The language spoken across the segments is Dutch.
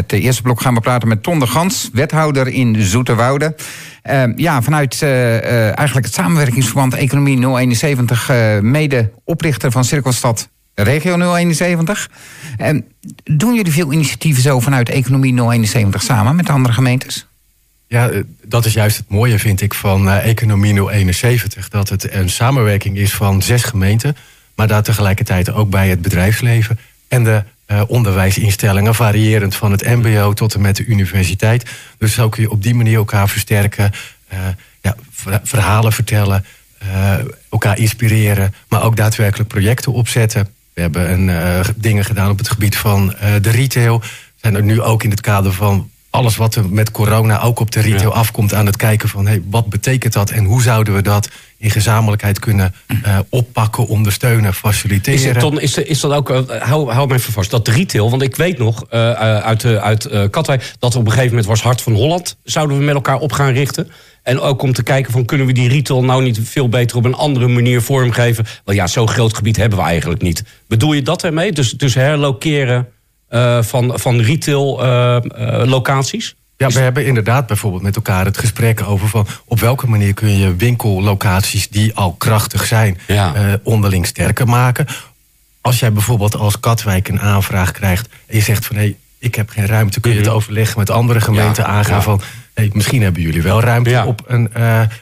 het eerste blok gaan we praten met Ton de Gans, wethouder in Zoeterwoude. Uh, ja, vanuit uh, eigenlijk het samenwerkingsverband Economie 071, mede oprichter van Cirkelstad Regio 071. En doen jullie veel initiatieven zo vanuit Economie 071 samen met andere gemeentes? Ja, dat is juist het mooie, vind ik, van Economie 071. Dat het een samenwerking is van zes gemeenten, maar daar tegelijkertijd ook bij het bedrijfsleven en de uh, onderwijsinstellingen, variërend van het MBO tot en met de universiteit. Dus zo kun je op die manier elkaar versterken, uh, ja, verhalen vertellen, elkaar inspireren, maar ook daadwerkelijk projecten opzetten. We hebben een, dingen gedaan op het gebied van de retail. Zijn er nu ook in het kader van alles wat er met corona ook op de retail afkomt aan het kijken van hey, wat betekent dat en hoe zouden we dat in gezamenlijkheid kunnen uh, oppakken, ondersteunen, faciliteren. Is, het, is, is dat ook, uh, hou, hou me even vast, dat retail, want ik weet nog uh, uit, uit Katwijk dat op een gegeven moment was Hart van Holland, zouden we met elkaar op gaan richten. En ook om te kijken van kunnen we die retail nou niet veel beter op een andere manier vormgeven. Wel ja, zo'n groot gebied hebben we eigenlijk niet. Bedoel je dat ermee? Dus, dus herlokeren van, van retail uh, uh, locaties? Ja, we hebben inderdaad bijvoorbeeld met elkaar het gesprek over van op welke manier kun je winkellocaties die al krachtig zijn, ja. onderling sterker maken. Als jij bijvoorbeeld als Katwijk een aanvraag krijgt en je zegt van hé, hey, ik heb geen ruimte, kun je het mhm. overleggen met andere gemeenten ja, aangaan ja. van hey, misschien hebben jullie wel ruimte op een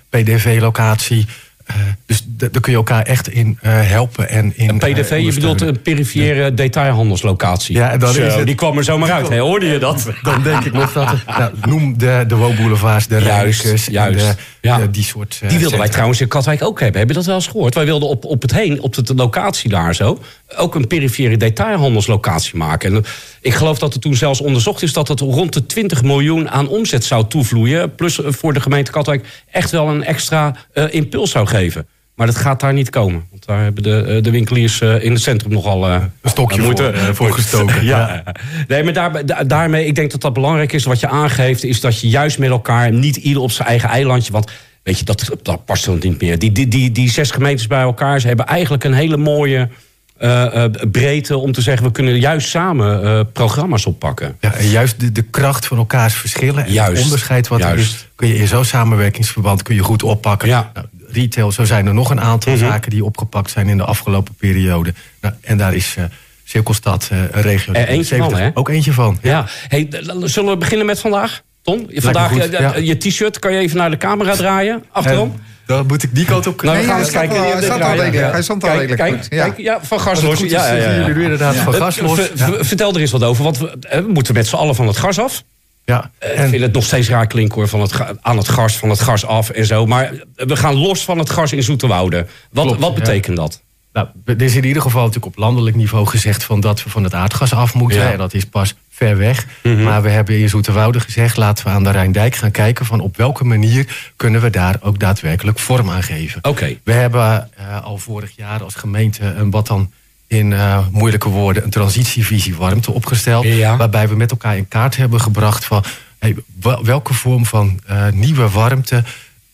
PDV-locatie. Uh, dus daar kun je elkaar echt in uh, helpen. En in, een PDV, uh, je bedoelt een perifere ja. detailhandelslocatie. Ja, Zo, is het, die kwam er zomaar uit. Hoorde je dat? Dan denk ik nog dat nou, noem de, de woonboulevards, de Rijkers. Juist. De, ja. die soort. die wilden wij trouwens in Katwijk ook hebben. Heb je dat wel eens gehoord? Wij wilden op, op het heen, op de locatie daar zo, ook een perifere detailhandelslocatie maken. En ik geloof dat er toen zelfs onderzocht is dat het rond de 20 miljoen aan omzet zou toevloeien. Plus voor de gemeente Katwijk echt wel een extra impuls zou geven. Maar dat gaat daar niet komen. Want daar hebben de, de winkeliers in het centrum nogal... Een stokje voor, voor gestoken. ja. Nee, maar daar, daarmee, ik denk dat dat belangrijk is. Wat je aangeeft, is dat je juist met elkaar... niet ieder op zijn eigen eilandje... want weet je, dat, dat past er niet meer. Die, die, die, die zes gemeentes bij elkaar... ze hebben eigenlijk een hele mooie... Uh, breedte om te zeggen... we kunnen juist samen uh, programma's oppakken. Ja, en juist de, de kracht van elkaars verschillen... en juist, het onderscheid wat juist. er is... kun je in zo'n samenwerkingsverband kun je goed oppakken. Ja. Nou, retail, zo zijn er nog een aantal mm -hmm. zaken... die opgepakt zijn in de afgelopen periode. Nou, en daar is... Uh, Cirkelstad, uh, regio. Eentje 70, van, hè? Ook eentje van. Ja. ja. Hey, zullen we beginnen met vandaag? Ton, vandaag goed, ja. je t-shirt kan je even naar de camera draaien. Achterom. Dan moet ik die kant op kunnen. Nou, we gaan eens kijken. Hij stond al redelijk, hij stond al redelijk kijk, goed. Kijk, ja. van gas los. Ja, ja, ja, jullie inderdaad van gas los. Vertel er eens wat over, want we, we moeten met z'n allen van het gas af. Ja, en... Ik vind het nog steeds raar klinken hoor, van het, aan het gas, van het gas af en zo. Maar we gaan los van het gas in Zoeterwoude. Wat, Klopt, wat betekent ja. dat? Nou, er is in ieder geval natuurlijk op landelijk niveau gezegd... Van dat we van het aardgas af moeten. Ja. En dat is pas ver weg. Mm -hmm. Maar we hebben in Zoeterwoude gezegd... laten we aan de Rijndijk gaan kijken... van op welke manier kunnen we daar ook daadwerkelijk vorm aan geven. Okay. We hebben uh, al vorig jaar als gemeente... een wat dan in uh, moeilijke woorden... een transitievisie warmte opgesteld... Ja. waarbij we met elkaar in kaart hebben gebracht... van hey, welke vorm van uh, nieuwe warmte...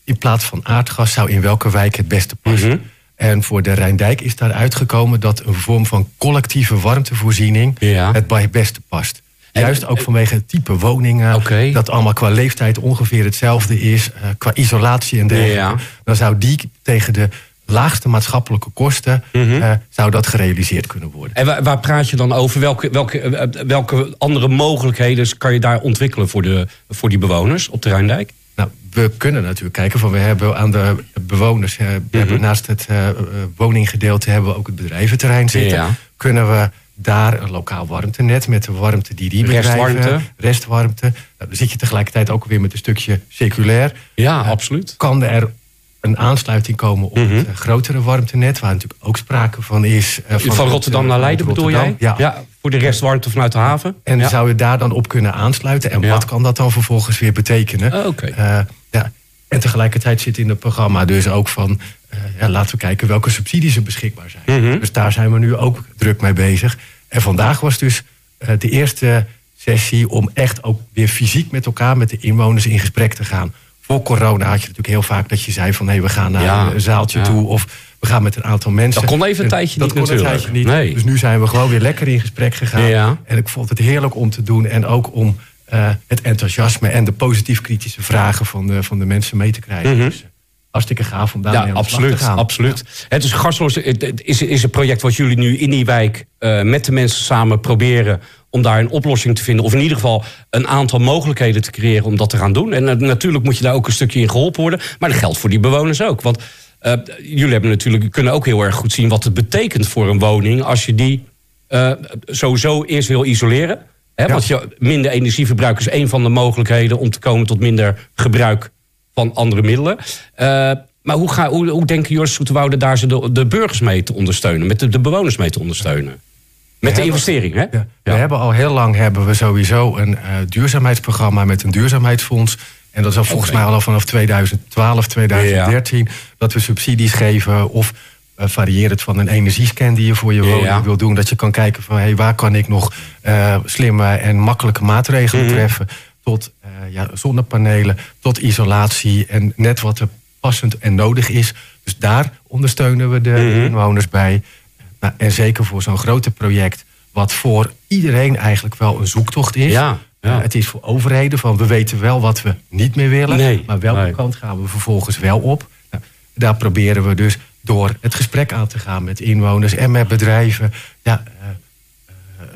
in plaats van aardgas zou in welke wijk het beste passen. Mm -hmm. En voor de Rijndijk is daar uitgekomen dat een vorm van collectieve warmtevoorziening ja. het bij het beste past. Juist ook vanwege het type woningen, okay. dat allemaal qua leeftijd ongeveer hetzelfde is, uh, qua isolatie en dergelijke. Ja. Dan zou die tegen de laagste maatschappelijke kosten mm -hmm. uh, zou dat gerealiseerd kunnen worden. En waar, waar praat je dan over? Welke, welke, welke andere mogelijkheden kan je daar ontwikkelen voor, de, voor die bewoners op de Rijndijk? Nou, we kunnen natuurlijk kijken van we hebben aan de bewoners, we mm -hmm. hebben naast het uh, woninggedeelte hebben we ook het bedrijventerrein zitten. Ja. Kunnen we daar een lokaal warmtenet met de warmte die die bedrijven... Restwarmte. Restwarmte. Nou, dan zit je tegelijkertijd ook weer met een stukje circulair. Ja, uh, absoluut. Kan er een aansluiting komen op mm -hmm. het uh, grotere warmtenet... waar natuurlijk ook sprake van is... Uh, van, van Rotterdam het, naar Leiden bedoel jij? Ja. ja. Voor de restwarmte vanuit de haven? En ja. zou je daar dan op kunnen aansluiten? En ja. wat kan dat dan vervolgens weer betekenen? Okay. ja. En tegelijkertijd zit in het programma dus ook van... ja, laten we kijken welke subsidies er beschikbaar zijn. Mm -hmm. Dus daar zijn we nu ook druk mee bezig... En vandaag was dus uh, de eerste sessie om echt ook weer fysiek met elkaar, met de inwoners in gesprek te gaan. voor corona had je natuurlijk heel vaak dat je zei van... hé, we gaan naar Ja, een zaaltje ja. toe of we gaan met een aantal mensen. Dat kon even een En tijdje dat niet kon een tijdje niet. Nee. Dus nu zijn we gewoon weer lekker in gesprek gegaan. En ik vond het heerlijk om te doen. En ook om eh, het enthousiasme en de positief-kritische vragen van de, van de mensen mee te krijgen. Dus, eh, hartstikke gaaf om daarmee Ja, aan absoluut. te gaan. absoluut. Het is gasloos. Het is, is een project wat jullie nu in die wijk eh, met de mensen samen proberen om daar een oplossing te vinden. Of in ieder geval een aantal mogelijkheden te creëren om dat te gaan doen. En natuurlijk moet je daar ook een stukje in geholpen worden. Maar dat geldt voor die bewoners ook. Want jullie hebben natuurlijk, kunnen ook heel erg goed zien wat het betekent voor een woning als je die sowieso eerst wil isoleren. Hè, Ja. Want je, minder energieverbruik is een van de mogelijkheden om te komen tot minder gebruik van andere middelen. Eh, maar hoe, ga, hoe, hoe denken Joris daar ze de, de burgers mee te ondersteunen? Met de, de bewoners mee te ondersteunen? Met de investering, hè? Ja. We hebben al heel lang hebben we sowieso een eh, duurzaamheidsprogramma met een duurzaamheidsfonds. En dat is al volgens mij al vanaf 2012, 2013. Dat we subsidies geven of uh, variërend van een energiescan die je voor je woning Ja. wil doen. Dat je kan kijken van hey, waar kan ik nog eh, slimme en makkelijke maatregelen Mhm. treffen. Tot eh, ja, zonnepanelen, tot isolatie en net wat er passend en nodig is. Dus daar ondersteunen we de Mhm. inwoners bij. Nou, en zeker voor zo'n grote project, wat voor iedereen eigenlijk wel een zoektocht is. Ja, ja. Het is voor overheden van we weten wel wat we niet meer willen. Nee, maar welke nee. kant gaan we vervolgens wel op? Nou, daar proberen we dus door het gesprek aan te gaan met inwoners en met bedrijven. Ja, eh,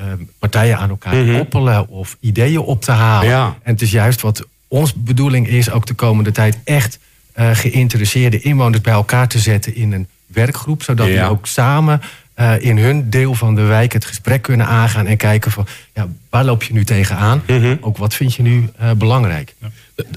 eh, eh, partijen aan elkaar Mhm. koppelen of ideeën op te halen. Ja. En het is juist wat ons bedoeling is, ook de komende tijd echt geïnteresseerde inwoners bij elkaar te zetten in een werkgroep. Zodat Ja. die ook samen eh, in hun deel van de wijk het gesprek kunnen aangaan en kijken van ja, waar loop je nu tegenaan? Mhm. Ook wat vind je nu eh, belangrijk?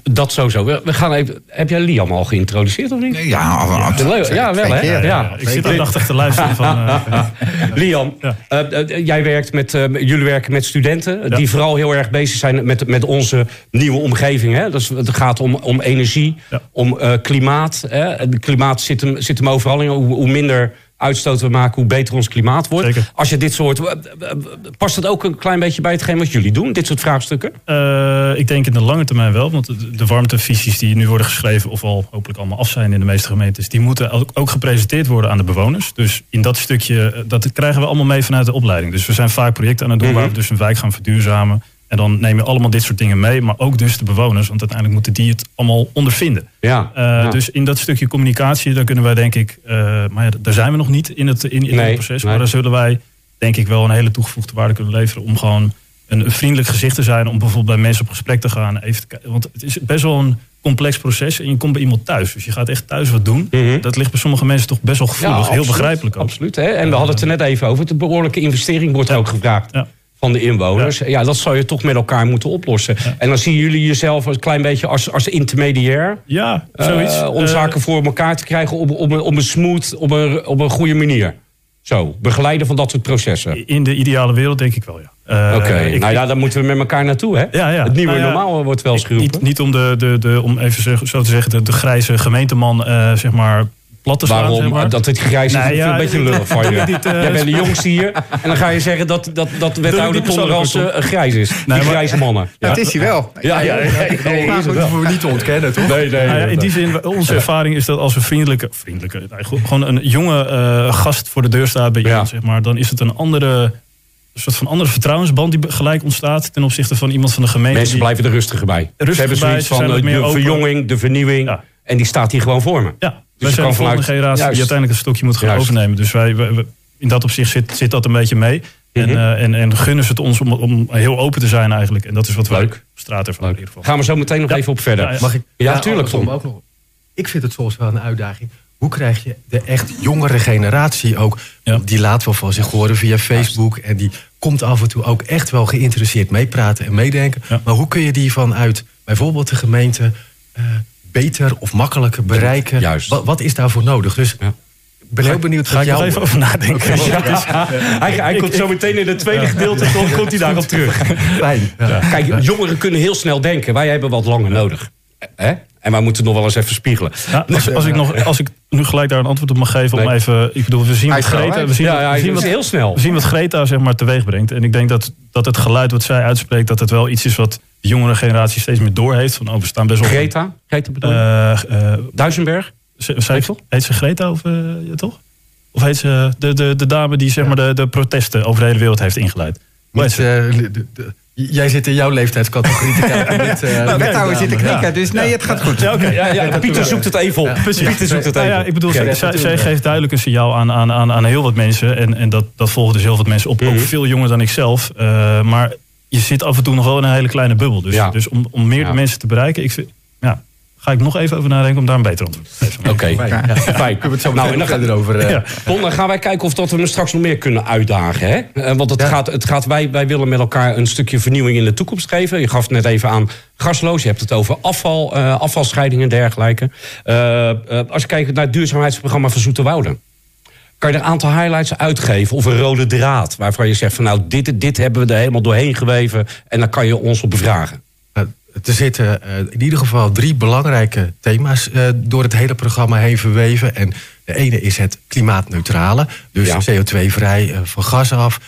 Dat sowieso. We, we gaan even, heb jij Liam al geïntroduceerd of niet? Ja, absoluut. Ja, wel hè? Ja. Ik zit aandachtig te luisteren van... eh, Liam, Ja. jij werkt met, jullie werken met studenten Ja. die vooral heel erg bezig zijn met, met onze nieuwe omgeving. Hè? Dus het gaat om, om energie, Ja. om eh, klimaat. Hè? Het klimaat zit hem, zit hem overal in. Hoe, hoe minder uitstoot we maken, hoe beter ons klimaat wordt. Zeker. Als je dit soort. eh, eh, Past het ook een klein beetje bij hetgeen wat jullie doen, dit soort vraagstukken? Eh, ik denk in de lange termijn wel. Want de, de warmtevisies die nu worden geschreven... of al hopelijk allemaal af zijn in de meeste gemeentes... die moeten ook, ook gepresenteerd worden aan de bewoners. Dus in dat stukje, eh, dat krijgen we allemaal mee vanuit de opleiding. Dus we zijn vaak projecten aan het doen... Mhm. waar we dus een wijk gaan verduurzamen. En dan neem je allemaal dit soort dingen mee. Maar ook dus de bewoners. Want uiteindelijk moeten die het allemaal ondervinden. Ja. Eh, ja. Dus in dat stukje communicatie, daar kunnen wij denk ik... eh, maar ja, daar zijn we nog niet in het, in, in Nee, het proces. nee. Maar daar zullen wij denk ik wel een hele toegevoegde waarde kunnen leveren... om gewoon een, een vriendelijk gezicht te zijn... om bijvoorbeeld bij mensen op gesprek te gaan. Even te. Want het is best wel een complex proces en je komt bij iemand thuis. Dus je gaat echt thuis wat doen. Mhm. Dat ligt bij sommige mensen toch best wel gevoelig. heel absoluut, begrijpelijk ook. Absoluut. Hè? En we hadden het er net even over. De behoorlijke investering wordt ook gevraagd. Ja. Van de inwoners. Ja. dat zou je toch met elkaar moeten oplossen. En dan zien jullie jezelf een klein beetje als, als intermediair. Ja, eh, zoiets. om Eh, zaken voor elkaar te krijgen op, op, een, op een smooth, op een, op een goede manier. Zo, begeleiden van dat soort processen. in de ideale wereld denk ik wel, ja. Eh, Oké, nou ja, daar moeten we met elkaar naartoe, hè? Ja, ja. Het nieuwe Nou normaal wordt wel eens. Niet, niet om, de, de, de, om even zo te zeggen, de, de grijze gemeenteman zeg maar, plat te slaan. Waarom? zeg maar. Dat het grijs is, Nee, ja, een beetje lullig van je. niet, eh, Jij bent de jongste hier. En dan ga je zeggen dat, dat, dat wethouder persoonlijk, uh, grijs is. Die maar- grijze mannen. Ja, het is hij wel. Ja, ja, ja. dat hoeven we niet te ontkennen, toch? Nee, nee. Nou ja, in die zin, onze ervaring is dat als een vriendelijke, vriendelijke gewoon een jonge eh, gast voor de deur staat bij Ja. iemand, zeg maar, dan is het een andere, een soort van andere vertrouwensband die gelijk ontstaat ten opzichte van iemand van de gemeente. Mensen die- blijven er rustiger bij. Rustig ze hebben bij, zoiets ze van eh, de open. verjonging, de vernieuwing. Ja. En die staat hier gewoon voor me. Ja, je wij zijn de volgende vanuit- generatie Juist. die uiteindelijk het stokje moet gaan Juist. overnemen. Dus wij, wij- wij- in dat opzicht zit, zit dat een beetje mee. Mhm. En, eh, en, en gunnen ze het ons om, om heel open te zijn eigenlijk. En dat is wat wij Leuk. op straat ervan in ieder geval. Gaan we zo meteen nog Ja. even op verder. Ja. Mag ik? Ja, tuurlijk, andersom Tom. ook nog. Ik vind het soms wel een uitdaging. Hoe krijg je de echt jongere generatie ook? Ja. Die laat wel van zich horen via Facebook. En die komt af en toe ook echt wel geïnteresseerd meepraten en meedenken. Ja. Maar hoe kun je die vanuit bijvoorbeeld de gemeente eh, beter of makkelijker bereiken? Juist. Wat, wat is daarvoor nodig? Dus Ja. ik ben heel benieuwd Ga wat ik jou... even over nadenken. Ja, Hij, hij komt zo meteen in het tweede gedeelte, toch komt hij daarop terug. Fijn. Ja. Kijk, jongeren kunnen heel snel denken. Wij hebben wat langer nodig. Hè? En wij moeten nog wel eens even spiegelen. Ja, als, als, ik nog, als ik nu gelijk daar een antwoord op mag geven, om Nee. even. Ik bedoel, we zien wat Greta. We zien, Ja, ja, we zien dat wat, is heel snel. we zien wat Greta zeg maar, teweeg brengt. En ik denk dat, dat het geluid wat zij uitspreekt, dat het wel iets is wat de jongere generatie steeds meer doorheeft. Van, oh, we staan best wel. Greta? Greta bedoel? Eh, eh, Duisenberg? heet ze Greta of eh, ja, toch? Of heet ze de, de, de dame die zeg maar, de, de protesten over de hele wereld heeft ingeleid? Niet, eh, de- de- jij zit in jouw leeftijdscategorie te kijken. niet, eh, Nou, de wethouder zit te dame. knikken, dus nee, het gaat goed. Ja, oké. Ja, ja, Pieter zoekt het even op. Pieter zoekt het even op. ik bedoel, zij, geeft duidelijk een signaal aan, aan, aan, aan heel wat mensen. En, en dat, dat volgen dus heel wat mensen op. Mhm. Ook veel jonger dan ik zelf. Eh, maar je zit af en toe nog wel in een hele kleine bubbel. Dus, Ja. dus om, om meer Ja. mensen te bereiken, ik vind, ga ik nog even over nadenken om daar een beter antwoord te geven. Oké, Fijn. fijn. Kunnen we het zo Nou, en dan gaan- over... eh, Ja. Dan gaan wij kijken of dat we hem straks nog meer kunnen uitdagen. Hè? Eh, Want het Ja. gaat, het gaat, wij, wij willen met elkaar een stukje vernieuwing in de toekomst geven. Je gaf het net even aan gasloos. Je hebt het over afval, eh, afvalscheiding en dergelijke. Eh, eh, als je kijkt naar het duurzaamheidsprogramma van Zoeterwoude. Kan je er een aantal highlights uitgeven? Of een rode draad? Waarvan je zegt van nou, dit, dit hebben we er helemaal doorheen geweven. En dan kan je ons op bevragen. Nou, Er zitten eh, in ieder geval drie belangrijke thema's eh, door het hele programma heen verweven. En de ene is het klimaatneutrale, dus Ja. CO2-vrij, eh, van gas af,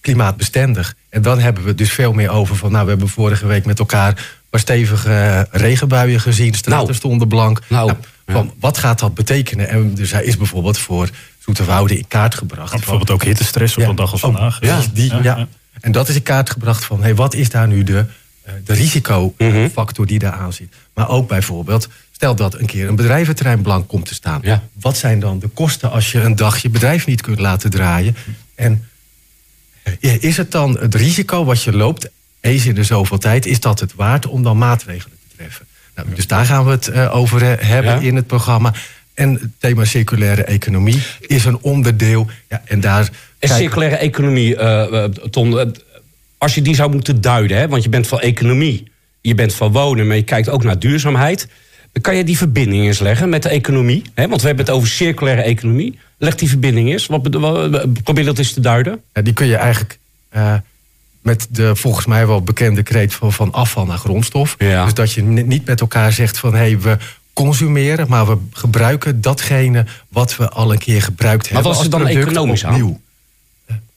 klimaatbestendig. En dan hebben we het dus veel meer over van, nou, we hebben vorige week met elkaar maar stevige regenbuien gezien, straten Nou. stonden blank. Nou, van, Wat gaat dat betekenen? En dus hij is bijvoorbeeld voor Zoeterwoude in kaart gebracht. van- Bijvoorbeeld ook hittestress op Ja. een dag als Oh, vandaag. Ja, die, ja, ja. En dat is in kaart gebracht van hey, wat is daar nu de, de risicofactor die daar aan zit. Maar ook bijvoorbeeld, stel dat een keer een bedrijventerrein blank komt te staan. Ja. Wat zijn dan de kosten als je een dag je bedrijf niet kunt laten draaien? En eh, is het dan het risico wat je loopt, eens in de zoveel tijd, is dat het waard om dan maatregelen te treffen? Nou, dus daar gaan we het eh, over eh, hebben Ja. in het programma. En het thema circulaire economie is een onderdeel. Ja, en daar En circulaire economie, eh, eh, Ton, eh, als je die zou moeten duiden, hè, want je bent van economie, je bent van wonen, maar je kijkt ook naar duurzaamheid. Dan kan je die verbinding eens leggen met de economie. Hè? Want we hebben het over circulaire economie. Leg die verbinding eens. Wat, wat- probeer dat eens te duiden. Ja, die kun je eigenlijk eh, met de volgens mij wel bekende kreet van, van afval naar grondstof. Ja. Dus dat je ni- niet met elkaar zegt van hé, hey, we consumeren, maar we gebruiken datgene wat we al een keer gebruikt hebben. wat er als dan economisch aan? opnieuw. Eh,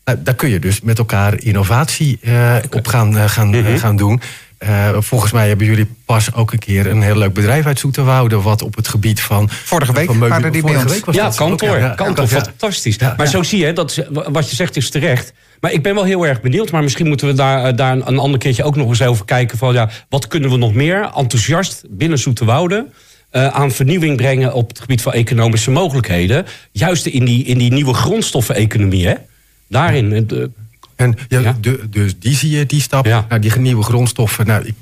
nou, daar kun je dus met elkaar innovatie eh, op gaan, eh, gaan, Mhm. eh, gaan doen. Eh, volgens mij hebben jullie pas ook een keer een heel leuk bedrijf uit Zoeterwoude... wat op het gebied van... Vorige week van meubel- waren die vorige week was Ja, dat ook, kantoor. ja. Kantoor, ja. fantastisch. Ja, maar ja. zo zie je, dat, wat je zegt is terecht. Maar ik ben wel heel erg benieuwd. Maar misschien moeten we daar, daar een, een ander keertje ook nog eens over kijken. Van, ja, wat kunnen we nog meer enthousiast binnen Zoeterwoude... eh aan vernieuwing brengen op het gebied van economische mogelijkheden. Juist in die, in die nieuwe grondstoffen-economie, hè? Daarin. eh, de- En ja, Ja. de- dus die zie je, die stap. Ja. Nou, die nieuwe grondstoffen. Nou, ik,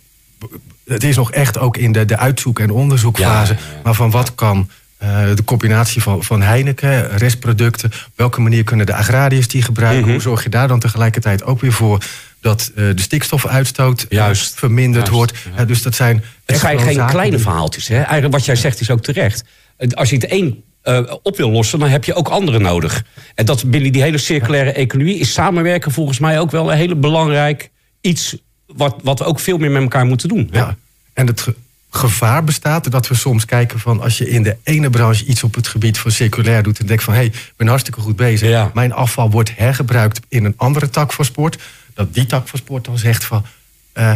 het is nog echt ook in de, de uitzoek- en onderzoekfase. Maar van wat kan eh, de combinatie van, van Heineken, restproducten... welke manier kunnen de agrariërs die gebruiken? Mhm. Hoe zorg je daar dan tegelijkertijd ook weer voor... dat eh, de stikstofuitstoot eh, Juist. verminderd Juist, wordt? ja. Dus dat zijn Het zijn geen kleine die- verhaaltjes. Hè? Eigenlijk wat jij zegt is ook terecht. Eh, Als je het één eh, op wil lossen, dan heb je ook andere nodig. En dat binnen die hele circulaire economie is samenwerken volgens mij ook wel een hele belangrijk iets wat, wat we ook veel meer met elkaar moeten doen. Ja. En het ge- gevaar bestaat dat we soms kijken van als je in de ene branche iets op het gebied van circulair doet en denkt van hé, ik ben hartstikke goed bezig. Ja. Mijn afval wordt hergebruikt in een andere tak van sport. Dat die tak van sport dan zegt van eh,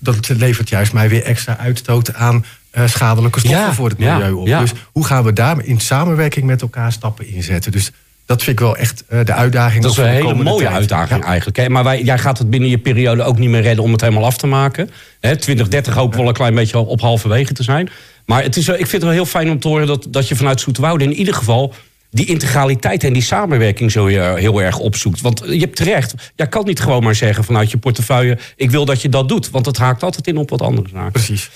dat levert juist mij weer extra uitstoot aan eh, schadelijke stoffen Ja, voor het ja, milieu op. ja. Dus hoe gaan we daar in samenwerking met elkaar stappen inzetten? Dus dat vind ik wel echt eh, de uitdaging. Dat is een hele mooie tijd. uitdaging eigenlijk. Hè? Maar wij, jij gaat het binnen je periode ook niet meer redden om het helemaal af te maken. Hè, 2030 hopen we wel een klein beetje op halverwege te zijn. Maar het is, ik vind het wel heel fijn om te horen dat, dat je vanuit Zoetewoude in ieder geval die integraliteit en die samenwerking zo heel, heel erg opzoekt. Want je hebt terecht, jij kan niet gewoon maar zeggen vanuit je portefeuille... ik wil dat je dat doet, want het haakt altijd in op wat andere zaken. Precies.